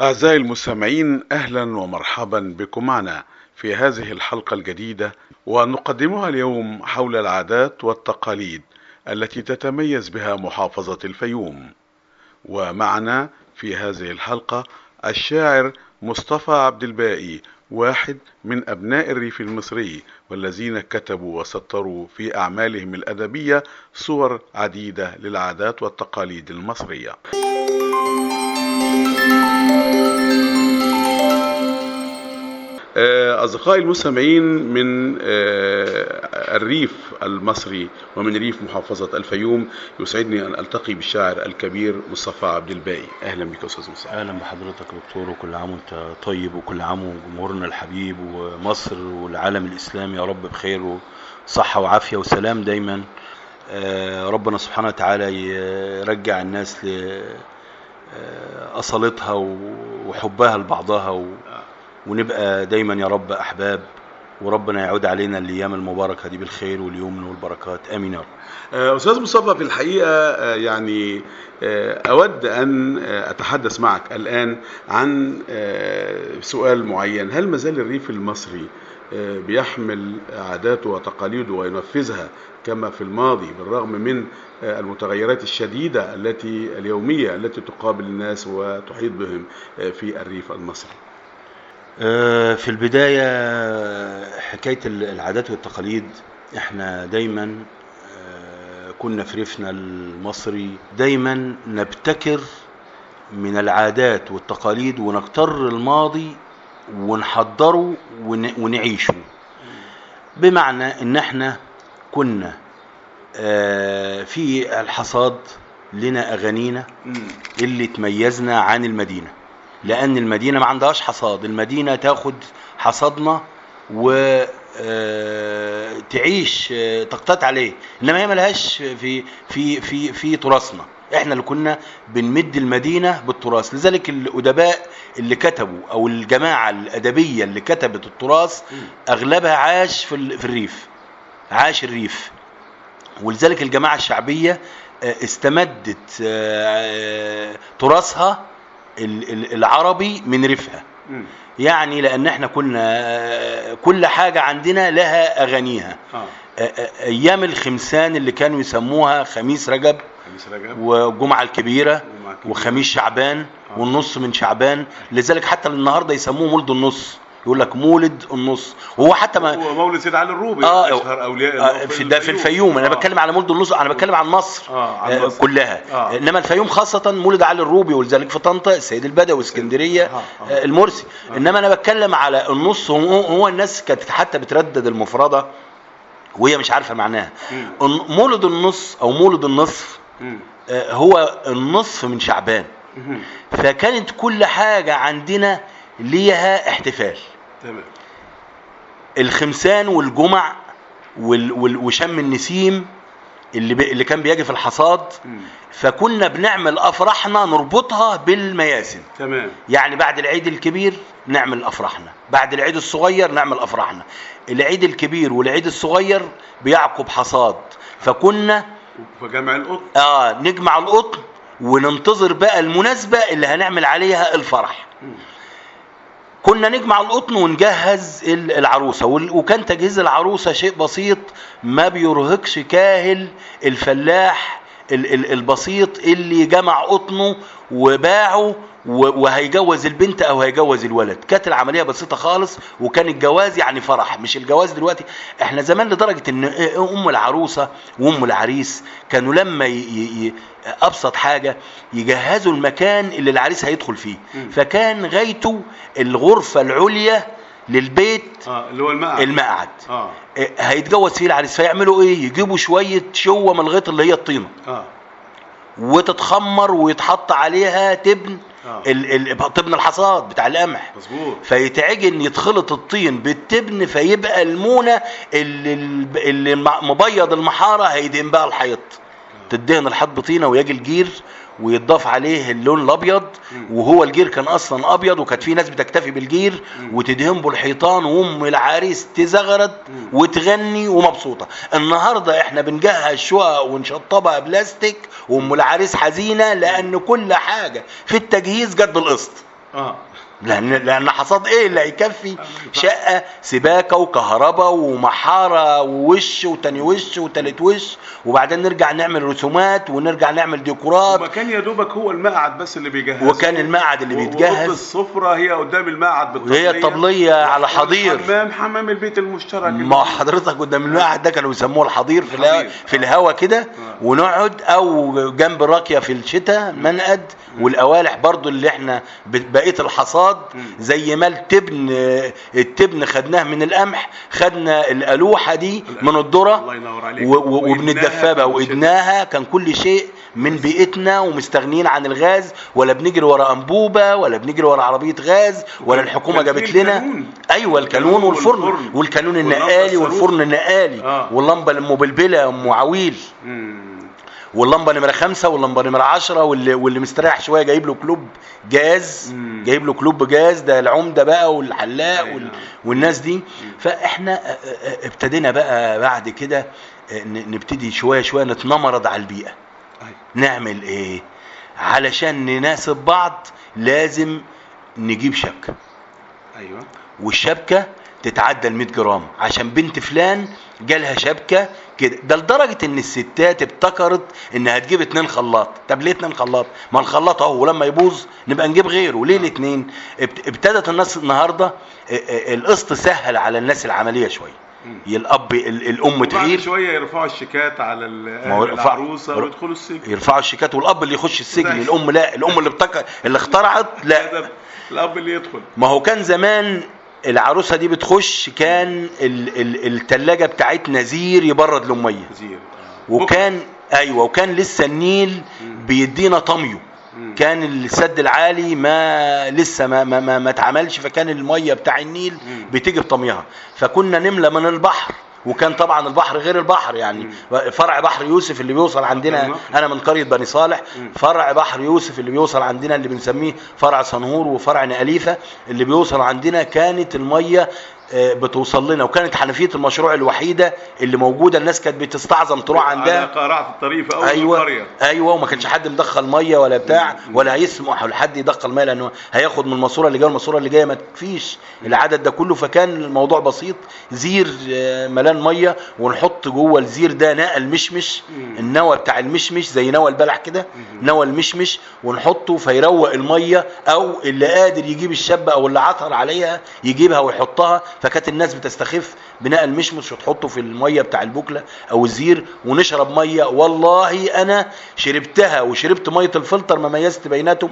أعزائي المستمعين أهلا ومرحبا بكم معنا في هذه الحلقة الجديدة ونقدمها اليوم حول العادات والتقاليد التي تتميز بها محافظة الفيوم. ومعنا في هذه الحلقة الشاعر مصطفى عبد الباقي واحد من أبناء الريف المصري والذين كتبوا وسطروا في أعمالهم الأدبية صور عديدة للعادات والتقاليد المصرية. أصدقائي المستمعين من الريف المصري ومن ريف محافظة الفيوم يسعدني أن ألتقي بالشاعر الكبير مصطفى عبد الباقي. أهلا بك أستاذ مصطفى. أهلا بحضرتك دكتور وكل عام وأنت طيب وكل عام وجمهورنا الحبيب ومصر والعالم الإسلامي يا رب بخير وصحة وعافية وسلام دايما. آه، ربنا سبحانه وتعالى يرجع الناس لاصالتها وحبها لبعضها و... ونبقى دايما يا رب أحباب وربنا يعود علينا الأيام المباركة دي بالخير واليمن والبركات. آمين يا رب. أستاذ مصطفى في الحقيقة يعني أود أن أتحدث معك الآن عن سؤال معين. هل مازال الريف المصري بيحمل عاداته وتقاليده وينفذها كما في الماضي بالرغم من المتغيرات الشديدة التي اليومية التي تقابل الناس وتحيط بهم في الريف المصري. في البداية حكاية العادات والتقاليد إحنا دايما كنا في ريفنا المصري دايما نبتكر من العادات والتقاليد ونكتر الماضي ونحضره ونعيشه. بمعنى إن إحنا كنا في الحصاد لنا أغانينا اللي تميزنا عن المدينة. لأن المدينة ما عندهاش حصاد. المدينة تاخد حصادنا و تعيش تقتات عليه. إنما هي ملهاش في في في في تراثنا. إحنا اللي كنا بنمد المدينة بالتراث. لذلك الأدباء اللي كتبوا أو الجماعة الأدبية اللي كتبت التراث أغلبها عاش في في الريف. عاش الريف. ولذلك الجماعة الشعبية استمدت تراثها العربي من ريفها. يعني لأن إحنا كنا كل حاجة عندنا لها أغانيها. أيام الخمسان اللي كانوا يسموها خميس رجب والجمعه الكبيرة وخميس شعبان والنص من شعبان. لذلك حتى النهارده يسموه مولد النص. يقول لك مولد النص. وهو حتى ما هو مولد سيد علي الروبي آه أشهر أولياء آه في ده في الفيوم. أنا بتكلم على مولد النص أنا بتكلم عن مصر آه عن مصر. كلها. آه. إنما الفيوم خاصة مولد علي الروبي ولذلك في طنطا السيد البدوي اسكندريه آه. آه. المرسي. إنما أنا بتكلم على النص هو, هو الناس كانت حتى بتردد المفردة وهي مش عارفة معناها. مولد النص أو مولد النصف آه هو النصف من شعبان. فكانت كل حاجة عندنا ليها احتفال. تمام. الخمسان والجمع وال وال وشم النسيم. اللي كان بيجي في الحصاد. فكنا بنعمل افراحنا نربطها بالمياسم تمام. يعني بعد العيد الكبير نعمل افراحنا بعد العيد الصغير نعمل افراحنا العيد الكبير والعيد الصغير بيعقب حصاد. فكنا فجمع القطن. آه نجمع القطن وننتظر بقى المناسبة اللي هنعمل عليها الفرح. كنا نجمع القطن ونجهز العروسة وكان تجهيز العروسة شيء بسيط ما بيرهقش كاهل الفلاح البسيط اللي جمع قطنه وباعه وهيجوز البنت أو هيجوز الولد. كانت العملية بسيطة خالص وكان الجواز يعني فرح. مش الجواز دلوقتي. إحنا زمان لدرجة إن أم العروسة وأم العريس كانوا لما ي... ي... أبسط حاجة يجهزوا المكان اللي العريس هيدخل فيه. فكان غايته الغرفة العليا للبيت آه اللي هو المقعد. المقعد. آه. هيتجوز فيه العريس فيعملوا إيه؟ يجيبوا شوية شوة من الغيط اللي هي الطينة. آه. وتتخمر ويتحط عليها تبن آه. تبن الحصاد بتاع القمح. مظبوط. فيتعجن يتخلط الطين بالتبن فيبقى المونة اللي, اللي مبيض المحارة هيدهن بقى الحيط. تدهن الحيط بطينه ويجي الجير ويضاف عليه اللون الأبيض وهو الجير كان أصلا أبيض وكانت في ناس بتكتفي بالجير وتدهن به الحيطان وأم العريس تزغرد وتغني ومبسوطة. النهارده إحنا بنجهز شقق ونشطبها بلاستيك وأم العريس حزينة لأن كل حاجة في التجهيز جت بالقسط آه. لأن لأن حصاد إيه اللي هيكفي؟ شقة سباكة وكهرباء ومحارة ووش وتاني وش وتالت وش. وبعدين نرجع نعمل رسومات ونرجع نعمل ديكورات. وكان يا دوبك هو المقعد بس اللي بيجهز. وكان المقعد اللي بيتجهز. السفرة هي قدام المقعد بالطبلية. وهي الطبلية على حضير. حمام حمام البيت المشترك ما حضرتك قدام المقعد ده كانوا بيسموه الحضير في الهوا الحضير. في الهوا كده. آه. ونقعد أو جنب راكيه في الشتاء منقد. والقوالح برضو اللي إحنا بقية الحصاد مم. زي ما التبن التبن خدناه من القمح خدنا الألوحة دي من الذرة الله ينور عليك و- و- وإدناها كان كل شيء من بيئتنا ومستغنيين عن الغاز ولا بنجري ورا أنبوبة ولا بنجري ورا عربية غاز ولا في جابت لنا. أيوه الكانون والفرن. والكانون واللمبة النقالي. والفرن النقالي آه. واللمبة المبلبلة أم عويل. واللمبة نمرة خمسة واللمبة نمرة عشرة واللي, واللي مستريح شوية جايب له كلوب جاز. جايب له كلوب جاز ده العمدة بقى والحلاق أي وال... والناس دي. فإحنا ابتدينا بقى بعد كده نبتدي شوية شوية نتمرد على البيئة. أيوة. نعمل إيه؟ علشان نناسب بعض لازم نجيب شبكة. أيوه. والشبكة تتعدى ال 100 جرام. عشان بنت فلان جالها شبكة كده. ده لدرجة إن الستات ابتكرت إنها تجيب اتنين خلاط. طب ليه اتنين خلاط؟ ما الخلاط أهو ولما يبوظ نبقى نجيب غيره. ليه الاتنين؟ ابت- ابتدت الناس النهارده القسط سهل على الناس العملية شوية. الأب ال- الأم تعير شوية يرفعوا الشيكات على العروسة ويدخلوا السجن. يرفعوا الشيكات والأب اللي يخش السجن الأم لا الأم اللي ابتكر اللي اخترعت لا. الأب اللي يدخل. ما هو كان زمان العروسة دي بتخش كان ال ال التلاجة بتاعتنا زير يبرد لأمية وزير وكان أيوه وكان لسه النيل. بيدينا طميه. كان السد العالي ما لسه ما ما ما, ما اتعملش فكان المية بتاع النيل. بتيجي بطميها فكنا نملى من البحر وكان طبعا البحر غير البحر يعني فرع بحر يوسف اللي بيوصل عندنا نعم. أنا من قرية بني صالح. فرع بحر يوسف اللي بيوصل عندنا اللي بنسميه فرع صنهور وفرع نقليفة اللي بيوصل عندنا كانت المية بتوصل لنا وكانت حنفية المشروع الوحيدة اللي موجودة. الناس كانت بتستعظم تروح على عندها قارعه الطريق في أول أيوه. القرية. أيوه. وما كانش حد مدخل مية ولا بتاع ولا هيسمح لحد يدخل مية لأنه هياخد من الماسورة اللي جاية. والماسورة اللي جاية ما تكفيش العدد ده كله. فكان الموضوع بسيط. زير آه، ملان مية. ونحط جوه الزير ده نقل مشمش. النوى بتاع المشمش زي نوى البلح كده. نوى المشمش. ونحطه فيروق المية. أو اللي قادر يجيب الشبة أو اللي عثر عليها يجيبها ويحطها. فكانت الناس بتستخدم نوى المشمش وتحطه في المية بتاع البوكلة أو الزير ونشرب مية. والله أنا شربتها وشربت مية الفلتر ما ميزت بيناتهم.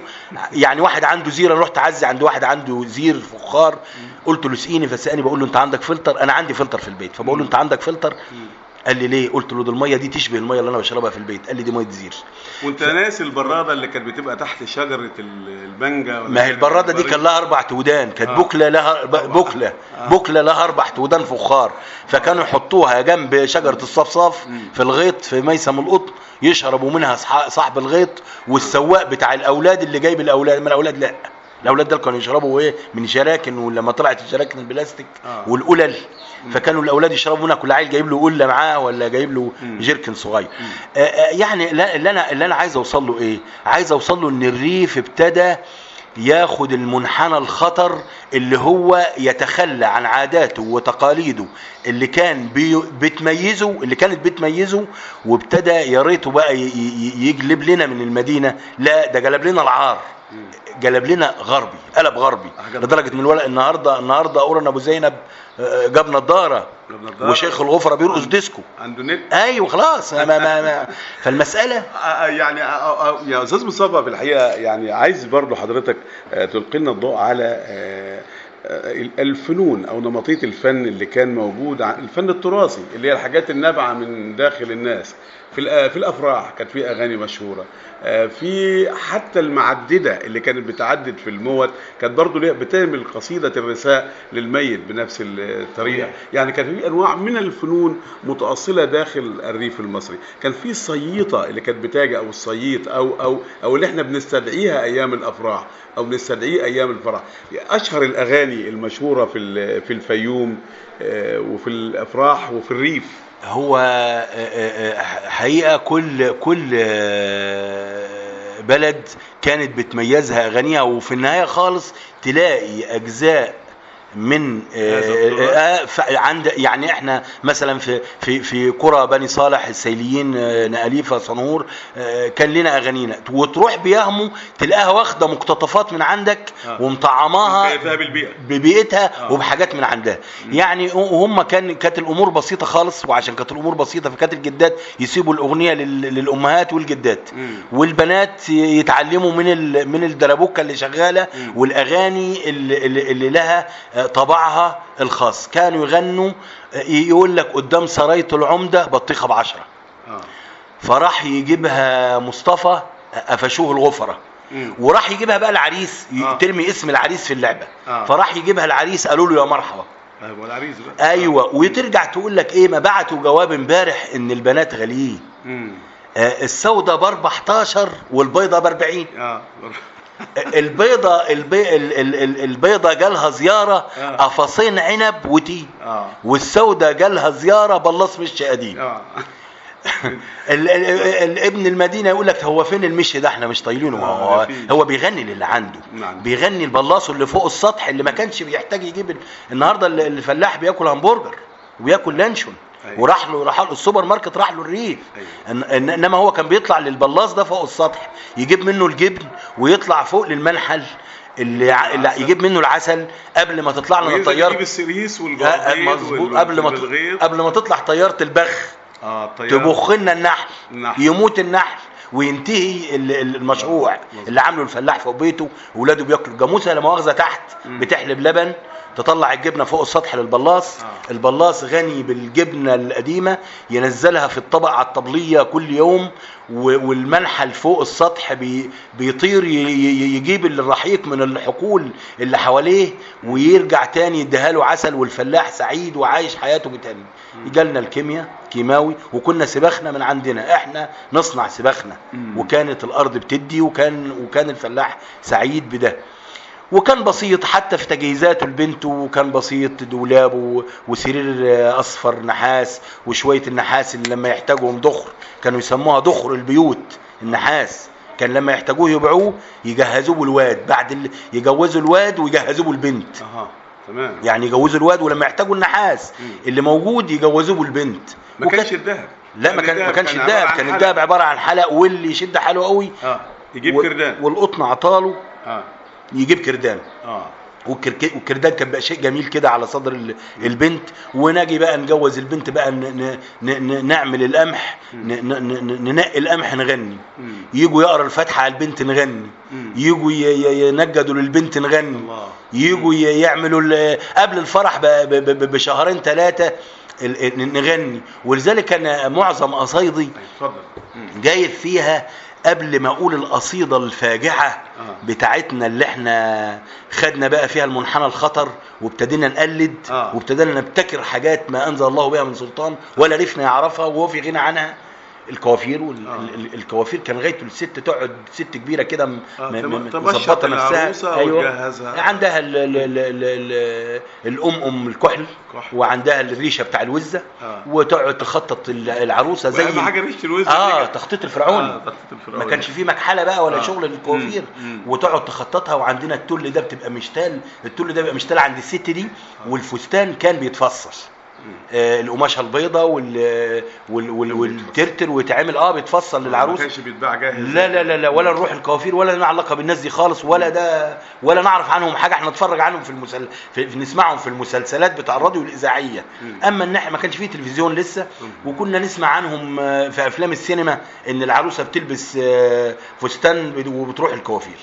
يعني واحد عنده زير أنا رحت أعزي عند واحد عنده زير فخار. قلت له اسقيني فسقاني بقول له أنت عندك فلتر؟ أنا عندي فلتر في البيت. فبقول له أنت عندك فلتر؟ قال لي ليه قلت له ده المية دي تشبه المية اللي أنا بشربها في البيت قال لي دي مية زير وأنت ناسي البرادة اللي كانت بتبقى تحت شجرة ال- المانجا ولا ما هي؟ البرادة دي كان لها أربع تودان كانت آه. بوكله لها ب- بوكله آه. بوكله لها أربع تودان فخار فكانوا يحطوها جنب شجرة الصفصاف. في الغيط في ميسم القطن يشربوا منها صاحب الغيط والسواق بتاع الأولاد اللي جايب الأولاد من الأولاد لا الأولاد دول كانوا يشربوا إيه؟ من شراكن ولما طلعت الشراكن البلاستيك آه. والقلل. فكانوا الأولاد يشربوا منها كل عيل جايب له قلة معاه ولا جايب له. جيركن صغير. آه، آه، يعني اللي أنا اللي أنا عايز أوصل له إيه؟ عايز أوصل له إن الريف ابتدى ياخد المنحنى الخطر اللي هو يتخلى عن عاداته وتقاليده اللي كان بتميزه اللي كانت بتميزه وابتدى يا ريته بقى يجلب لنا من المدينة. لا ده جلب لنا العار. جلب لنا غربي قلب غربي عجب. لدرجة من الولد النهارده النهارده أورن أبو زينب آه، جاب نضارة. وشيخ الغفرة بيرقص ديسكو. عنده نت. أيوه خلاص. ما ما ما فالمسألة آه، يعني آه، آه، يا أستاذ مصطفى في الحقيقة يعني عايز برضو حضرتك آه، تلقي لنا الضوء على آه، آه، الفنون أو نمطية الفن اللي كان موجود الفن التراثي اللي هي الحاجات النابعة من داخل الناس. في الأ- في الأفراح كانت في أغاني مشهورة. آه، في حتى المعددة اللي كانت بتعدد في الموت كانت برضو ليها بتعمل قصيدة الرثاء للميت بنفس الطريقة. يعني كان في أنواع من الفنون متأصلة داخل الريف المصري. كان في الصييطه اللي كانت بتاجي أو الصييط أو أو أو اللي إحنا بنستدعيها أيام الأفراح أو بنستدعيه أيام الفرح. أشهر الأغاني المشهورة في في الفيوم آه، وفي الأفراح وفي الريف. هو آه، آه، آه، حقيقة كل كل بلد كانت بتميزها أغانيها وفي النهاية خالص تلاقي أجزاء من آه،. آه، عند يعني إحنا مثلا في في في قرى بني صالح السيليين آه، نقاليفه صنهور آه، كان لنا أغانينا وتروح بيهموا تلاقيها واخدة مقتطفات من عندك آه. ومطعماها بالبيئة ببيئتها آه. وبحاجات من عندها يعني هم كان كانت الأمور بسيطة خالص وعشان كانت الأمور بسيطة فكانت الجدات يسيبوا الأغنية لل- للأمهات والجدات. والبنات يتعلموا من من الدربوكه اللي شغالة. والأغاني اللي, اللي اللي لها آه، طبعها الخاص. كانوا يغنوا آه، يقول لك قدام سراية العمدة بطيخة بعشرة. آه. فراح يجيبها مصطفى قفشوه الغفرة. وراح يجيبها بقى العريس آه. ترمي اسم العريس في اللعبة. آه. فراح يجيبها العريس قالوا له يا مرحبا. العريس بقى. أيوه. وترجع تقول لك إيه ما بعتوا جواب امبارح إن البنات غاليين. آه، السوداء ب 14 والبيضة ب 40 آه البيضه البي ال- ال- ال- البيضة جالها زيارة آه. قفصين عنب وتين آه. والسوداء جالها زيارة بلاص مش قديم ابن المدينة يقول لك هو فين المشي ده؟ إحنا مش طايلينه. آه، هو. هو بيغني للي عنده. نعم. بيغني البلاص اللي فوق السطح اللي ما كانش بيحتاج يجيب ال- النهارده ال- الفلاح بياكل همبرجر وبياكل لانشون. أيوة. وراح له راح له السوبر ماركت راح له الريف أيوة. إن- إنما هو كان بيطلع للبلاص ده فوق السطح يجيب منه الجبن ويطلع فوق للمنحل اللي ع- اللي. يجيب منه العسل قبل ما تطلع لنا الطياره يجيب السريس آه، والجعضيض مظبوط قبل ما قبل ما تطلع طيارة البخ آه تبخ لنا النحل النحل. يموت النحل وينتهي ال- ال- المشروع. اللي عامله الفلاح فوق بيته ولاده بياكلوا الجاموسه لا مؤاخذة تحت. بتحلب لبن تطلع الجبنة فوق السطح للبلاص. آه. البلاص غني بالجبنة القديمة ينزلها في الطبق على الطبلية كل يوم و- والمنحل فوق السطح بي بيطير يجيب الرحيق من الحقول اللي حواليه ويرجع تاني يديها له عسل والفلاح سعيد وعايش حياته بتاني جالنا الكيمياء كيماوي وكنا سباخنا من عندنا. إحنا نصنع سباخنا. وكانت الأرض بتدي وكان وكان الفلاح سعيد بده. وكان بسيط حتى في تجهيزاته لبنته وكان بسيط دولاب و- وسرير أصفر نحاس وشوية النحاس اللي لما يحتاجهم ضخر كانوا يسموها ضخر البيوت النحاس. كان لما يحتاجوه يبيعوه يجهزوه بالواد بعد ال... يجوزوا الواد ويجهزوه بالبنت. أها تمام. يعني يجوزوا الواد ولما يحتاجوا النحاس. اللي موجود يجوزوه بالبنت. ما وكان- كانش الذهب. لا ما كان ما كانش عن كان حلق. الدهب عبارة عن حلق واللي يشد حاله قوي آه يجيب و- كردان. والقطن عطاله. آه. يجيب كردان. آه. والكردان كان بقى شيء جميل كده على صدر ال- البنت. ونجي بقى نجوز البنت بقى ن- ن- نعمل القمح. ن- ن- ن- ننقي القمح نغني. يجوا يقرا الفاتحه على البنت نغني. يجوا ي- ي- ينجدوا للبنت نغني. يجوا ي- يعملوا قبل الفرح ب- ب- ب- بشهرين ثلاثة نغني. ولذلك كان معظم قصايدي. جايب فيها قبل ما أقول القصيدة الفاجعة آه. بتاعتنا اللي إحنا خدنا بقى فيها المنحنى الخطر وابتدينا نقلد آه. وابتدينا نبتكر حاجات ما أنزل الله بها من سلطان ولا عرفنا يعرفها وهو في غنى عنها الكوافير آه. والكوافير كان غايته الست تقعد ست كبيرة كده آه، مظبطة نفسها وتجهزها. عندها ال ال ال ال ال الام أم الكحل كحل. وعندها الريشة بتاع الوزة آه. وتقعد تخطط ال- العروسة زي وأهم حاجة ريشة الوزن آه. تخطيط الفرعوني آه، تخطيط الفرعوني. ما كانش فيه مكحلة بقى ولا آه. شغل الكوافير. وتقعد تخططها وعندنا التل ده بتبقى مشتال التل ده بيبقى مشتال عند الست دي والفستان كان. آه القماشة البيضة وال وال وال والترتر ويتعمل. آه بيتفصل ما للعروس. كانش بيتباع جاهز. لا لا لا لا ولا نروح الكوافير ولا لنا علاقة بالناس دي خالص ولا ده ولا نعرف عنهم حاجة. إحنا نتفرج عنهم في المسل... في... في نسمعهم في المسلسلات بتاع الراديو الإذاعية. أما إن إحنا ما كانش فيه تلفزيون لسه وكنا نسمع عنهم آه، في أفلام السينما إن العروسة بتلبس آه، فستان وبتروح الكوافير.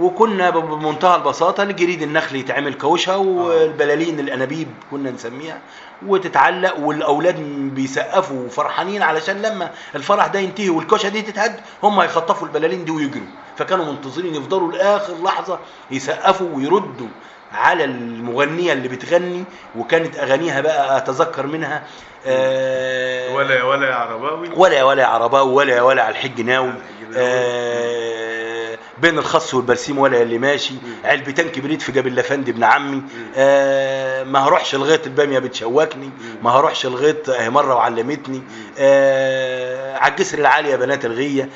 وكنا بمنتهى البساطة الجريد النخل يتعمل كوشة والبلالين الأنابيب كنا نسميها وتتعلق والأولاد بيسقفوا فرحانين علشان لما الفرح ده ينتهي والكوشة دي تتهد هم هيخطفوا البلالين دي ويجروا. فكانوا منتظرين يفضلوا لآخر لحظة يسقفوا ويردوا على المغنية اللي بتغني وكانت أغانيها بقى أتذكر منها آه ولا ولا عرباوي. ولا ولا عرباوي ولا ولا على الحج ناوي على الحج ناوي. آه بين الخص والبرسيم ولا اللي ماشي. علبتين كبريت في جبل الافندي ابن عمي. آه ما هروحش لغايه البامية بتشوكني. ما هروحش لغايه آه، مرة وعلمتني. آه على الجسر العالي يا بنات الغية.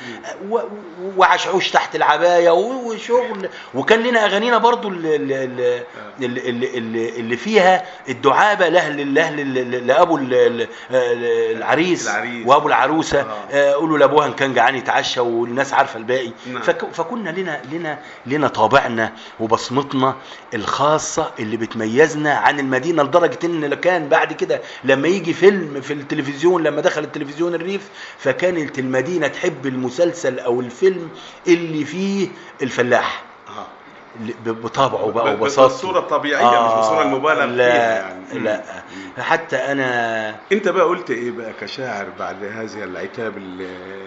وعشعوش تحت العباية وشغل. وكان لنا أغانينا برضو اللي, اللي, اللي, اللي, اللي فيها الدعابة لأهل لأهل لأبو ال- ال- العريس. وأبو العروسة. آه. آه، قولوا لأبوها إن كان جعان يتعشى والناس عارفة الباقي. نعم. فكنا لنا لنا لنا طابعنا وبصمتنا الخاصة اللي بتميزنا عن المدينة لدرجة إن كان بعد كده لما يجي فيلم في التلفزيون لما دخل التلفزيون الريف فكانت المدينة تحب المسلسل أو الفيلم اللي فيه الفلاح. آه. اللي ب- بطابعه بقى وبساطته. بالصورة الطبيعية، مش بالصورة المبالغ لا فيها يعني. لا حتى أنا أنت بقى قلت إيه بقى كشاعر بعد هذا العتاب ال-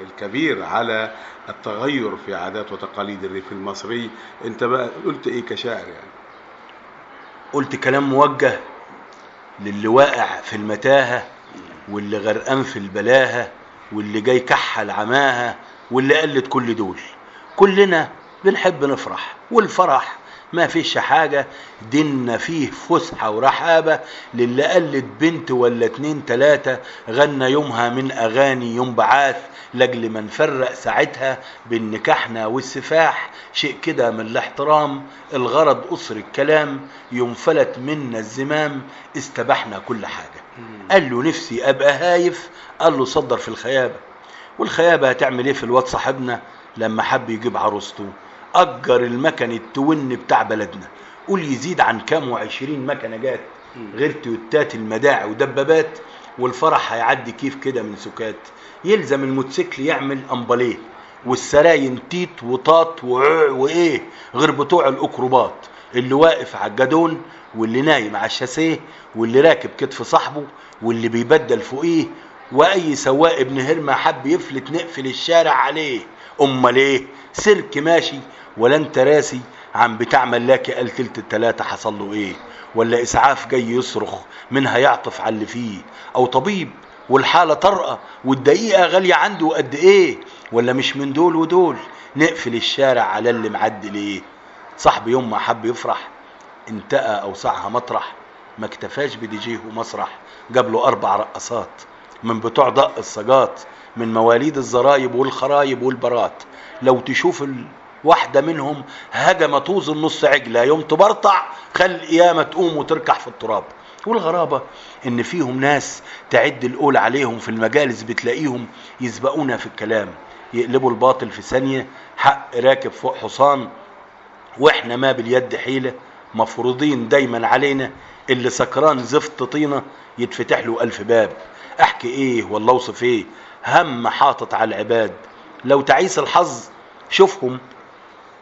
الكبير على التغير في عادات وتقاليد الريف المصري؟ أنت بقى قلت إيه كشاعر يعني؟ قلت كلام موجه للي واقع في المتاهة واللي غرقان في البلاهة واللي جاي كحل عماها واللي قلت كل دول. كلنا بنحب نفرح والفرح ما فيش حاجة ديننا فيه فسحة ورحابة للي قلت بنت ولا اتنين تلاتة غنى يومها من أغاني يوم بعاث لأجل ما نفرق ساعتها بين نكاحنا والسفاح. شيء كده من الاحترام الغرض قصر الكلام يوم فلت منا الزمام استبحنا كل حاجة. قال له نفسي أبقى هايف قال له صدر في الخيابة. والخيابة هتعمل إيه في الواد صاحبنا؟ لما حب يجيب عروسته أجر المكن التون بتاع بلدنا. قول يزيد عن كام وعشرين مكنة جات غير تويتات المداعي ودبابات والفرح هيعدي كيف كده من سكات. يلزم الموتوسيكل يعمل أمباليه والسراين تيت وطاط وإيه غير بتوع الأكروبات. اللي واقف على الجدون واللي نايم على الشاسيه واللي راكب كتف صاحبه واللي بيبدل فوقيه وأي سواق ابن هرمة حب يفلت نقفل الشارع عليه. امال إيه سلك ماشي. ولا انت راسي عن بتاع ملاكي قال تلت التلاتة حصل له إيه؟ ولا إسعاف جاي يصرخ. منها يعطف على اللي فيه. أو طبيب. والحالة طرقة. والدقيقة غالية عنده قد إيه؟ ولا مش من دول ودول؟ نقفل الشارع على اللي معدي ليه؟ صاحبي يوم ما حب يفرح انتقى اوسعها مطرح. ما اكتفاش بدي جيه ومسرح. جاب له أربع رقصات. من بتوع دق السجات من مواليد الزرايب والخرايب والبرات لو تشوف الواحدة منهم هجم طوز النص عجلة يوم تبرطع خل القيامة تقوم وتركح في التراب. والغرابة إن فيهم ناس تعد القول عليهم في المجالس بتلاقيهم يسبقونا في الكلام. يقلبوا الباطل في ثانية حق راكب فوق حصان وإحنا ما باليد حيلة. مفروضين دايما علينا اللي سكران زفت طينة يتفتح له ألف باب. أحكي إيه ولا أوصف إيه. هم حاطط على العباد. لو تعيس الحظ شوفهم.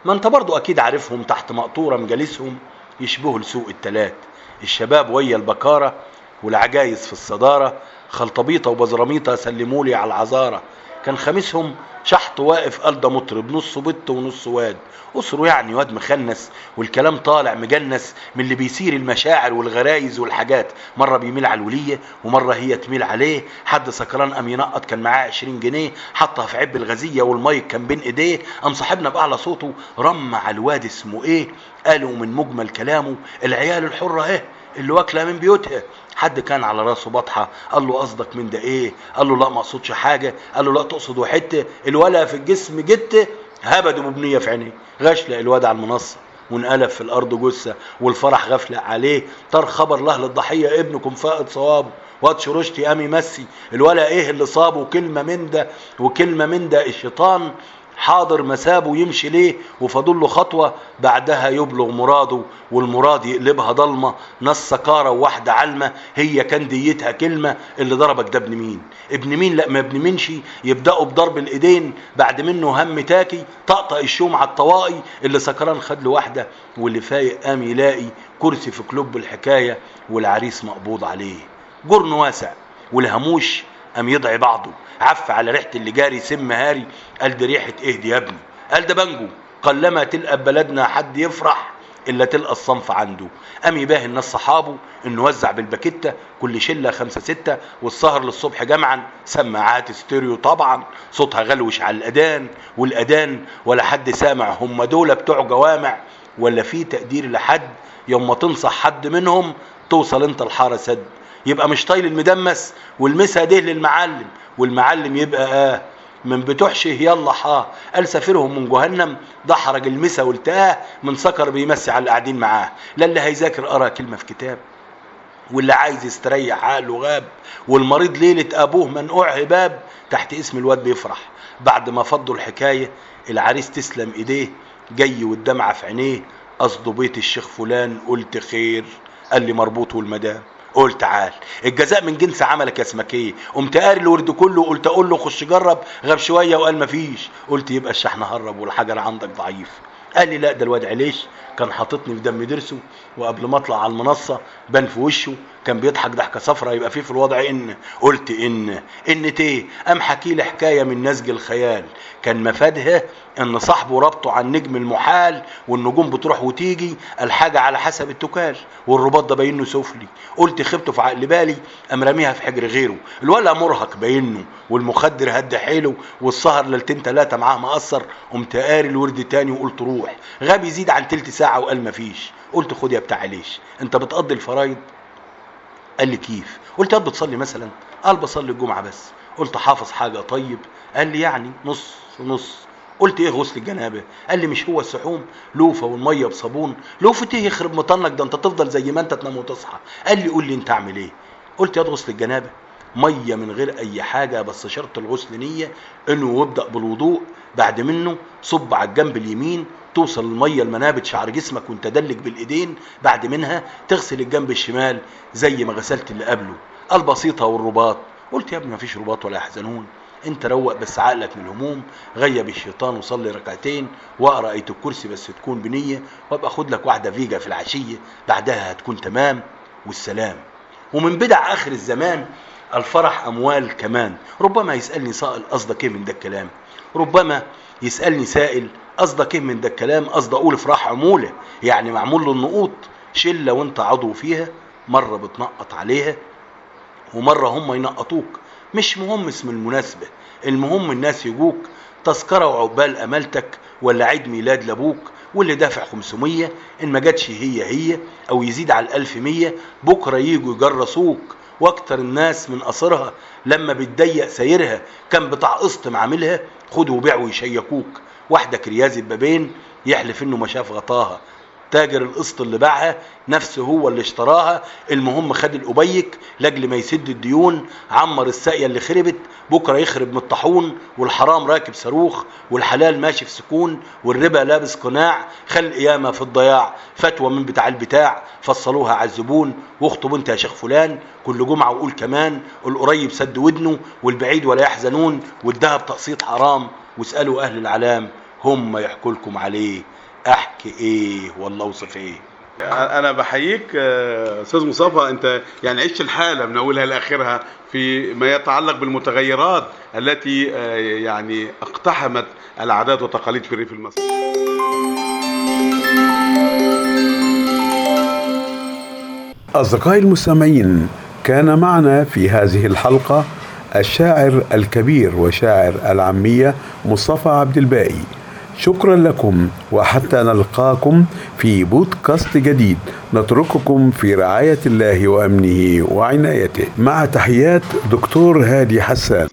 ما أنت برضو أكيد عارفهم تحت مقطورة مجالسهم يشبهوا لسوق التلات. الشباب ويا البكارة والعجايز في الصدارة خلطبيطة وبزراميطة سلمولي على العذارة كان خميسهم شحط واقف قال ده مطرب نصه بت ونصه واد. أسره يعني واد مخنس والكلام طالع مجنس من اللي بيثير المشاعر والغرايز والحاجات. مرة بيميل على الولية ومرة هي تميل عليه. حد سكران قام ينقط كان معاه 20 جنيه. حطها في عب الغزية والمايك كان بين ايديه. قام صاحبنا بأعلى صوته رم على الواد اسمه إيه؟ قالوا من مجمل كلامه العيال الحرة اهي. اللي واكله من بيوتها. حد كان على راسه بطحة قال له قصدك من ده إيه؟ قال له لا ما أقصدش حاجة. قال له لا تقصد وحته الولا في الجسم جت هبد ببنية في عينيه. غشلق الواد على المنصة. وانقلب في الأرض جثة. والفرح غفلة عليه. طار خبر لأهل الضحية. ابنكم فائد صوابه. واد شرشتي قام يمسي الولا إيه اللي صابه؟ كلمه من ده. وكلمة من ده. الشيطان حاضر ما سابه يمشي ليه وفاضل له خطوة بعدها يبلغ مراده والمراد يقلبها ضلمة ناس سكارى وواحدة عالمة هي كان ديتها كلمة اللي ضربك ده ابن مين؟ ابن مين؟ لا ما ابن مينش يبدأوا بضرب الإيدين بعد منه هم تاكي طقطق الشوم على الطواقي اللي سكران خد له واحدة واللي فايق قام يلاقي كرسي في كلوب الحكاية والعريس مقبوض عليه. جرن واسع والهموش قام يدعي بعضه. عف على ريحة اللي جاري سم هاري. قال دي ريحة إيه دي يا ابني؟ قال ده بنجو قلما تلقى بلدنا حد يفرح إلا تلقى الصنف عنده. قام يباهي الناس صحابه إنه وزع بالباكيتة كل شلة خمسة ستة والسهر للصبح جمعا. سماعات ستيريو طبعا. صوتها غلوش على الاذان والاذان ولا حد سامع. هم دول بتوع جوامع ولا في تقدير لحد. يوم ما تنصح حد منهم توصل أنت الحاره سد. يبقى مش طايل المدمس والمسها ده للمعلم والمعلم يبقى آه من بتوحشه يلا حاه قال سافرهم من جهنم دحرج المسا والتاه من سكر بيمسي على اللي قاعدين معاه. لا اللي هيذاكر قرا كلمة في كتاب واللي عايز يستريح عقله غاب والمريض ليلة أبوه منقوع هباب تحت اسم الواد بيفرح. بعد ما فضوا الحكاية العريس تسلم إيديه جاي والدمعة في عينيه قصده بيت الشيخ فلان قلت خير قال لي مربوط والمدام. قلت تعال. الجزاء من جنس عملك يا اسمك إيه قمت قاري الورد كله قلت أقول له خش جرب غاب شوية وقال مفيش. قلت يبقى الشحن هرب والحجر عندك ضعيف. قال لي لا ده الواد عليش كان حاططني في دم درسه وقبل ما أطلع على المنصة بان في وشه. كان بيضحك ضحكه صفرة يبقى فيه في الوضع إن قلت إن. إن إيه قام حكي لي حكاية من نسج الخيال. كان مفادها إن صاحبه ربطه على النجم المحال والنجوم بتروح وتيجي الحاجة على حسب التكال والرباط ده باينه سفلي. قلت خبته في عقل بالي قام راميها في حجر غيره. الولع مرهق باينه والمخدر هد حيله والسهر ليلتين ثلاثة معاه مقصر. قمت قاري الورد تاني وقلت روح. غاب يزيد عن تلت ساعة وقال مفيش. قلت خد يا بتاع ليش؟ أنت بتقضي الفرايض؟ قال لي كيف؟ قلت يا بتصلي مثلا. قال بصلي الجمعة بس. قلت حافظ حاجة. طيب. قال لي يعني نص نص. قلت إيه غسل الجنابة؟ قال لي مش هو السحوم؟ لوفة والمية بصابون. لوفة إيه يخرب مطنك ده أنت تفضل زي ما أنت تنام وتصحى. قال لي قول لي أنت أعمل إيه؟ قلت يا غسل الجنابة. مية من غير أي حاجة بس شرط الغسل نية إنه يبدأ بالوضوء بعد منه صب على الجنب اليمين توصل الميه لمنابت شعر جسمك وانت دلك بالإيدين بعد منها تغسل الجنب الشمال زي ما غسلت اللي قبله. البسيطة والرباط. قلت يا ابني مفيش رباط ولا يحزنون انت روق بس عقلك من الهموم غيب الشيطان وصلي ركعتين واقرأ آية الكرسي بس تكون بنية وابقى خد لك واحدة فيجا في العشية بعدها هتكون تمام والسلام. ومن بدع آخر الزمان الفرح أموال كمان. ربما يسألني سائل قصدك إيه من ده الكلام؟ ربما يسألني سائل قصدك إيه من ده الكلام؟ قصد أقول إفراح عمولة. يعني معمول له النقوط شلة وأنت عضو فيها مرة بتنقط عليها ومرة هم ينقطوك. مش مهم اسم المناسبة المهم الناس يجوك تذكرة وعقبال أمالتك ولا عيد ميلاد لأبوك واللي دافع 500 إن ما جاتش هي هي أو يزيد على الألف مية بكرة يجوا يجرسوك. وأكتر الناس من قصرها لما بتضيق سايرها كان بتاع قسط معاملها خدوا وبيعوا يشيكوك واحدة كرياز البابين يحلف إنه ما شاف غطاها. تاجر القسط اللي باعها نفسه هو اللي اشتراها. المهم خد الأبيك لأجل ما يسد الديون. عمر الساقية اللي خربت بكرة يخرب من الطاحون والحرام راكب صاروخ والحلال ماشي في سكون والربا لابس قناع. خل قيامة في الضياع. فتوى من بتاع البتاع فصلوها على الزبون. واخطب انت يا شيخ فلان. كل جمعة وقول كمان. القريب سد ودنه والبعيد ولا يحزنون. والذهب تقسيط حرام. واسألوا أهل العلام هم يحكوا لكم عليه. أحكي إيه والله اوصف إيه. أنا بحييك آه، أستاذ مصطفى أنت يعني عشت الحالة من أولها لاخرها في ما يتعلق بالمتغيرات التي آه، يعني اقتحمت العادات والتقاليد في الريف المصري. أصدقائي المستمعين كان معنا في هذه الحلقة الشاعر الكبير وشاعر العامية مصطفى عبد الباقي. شكرا لكم وحتى نلقاكم في بودكاست جديد. نترككم في رعاية الله وأمنه وعنايته. مع تحيات دكتور هادي حسان.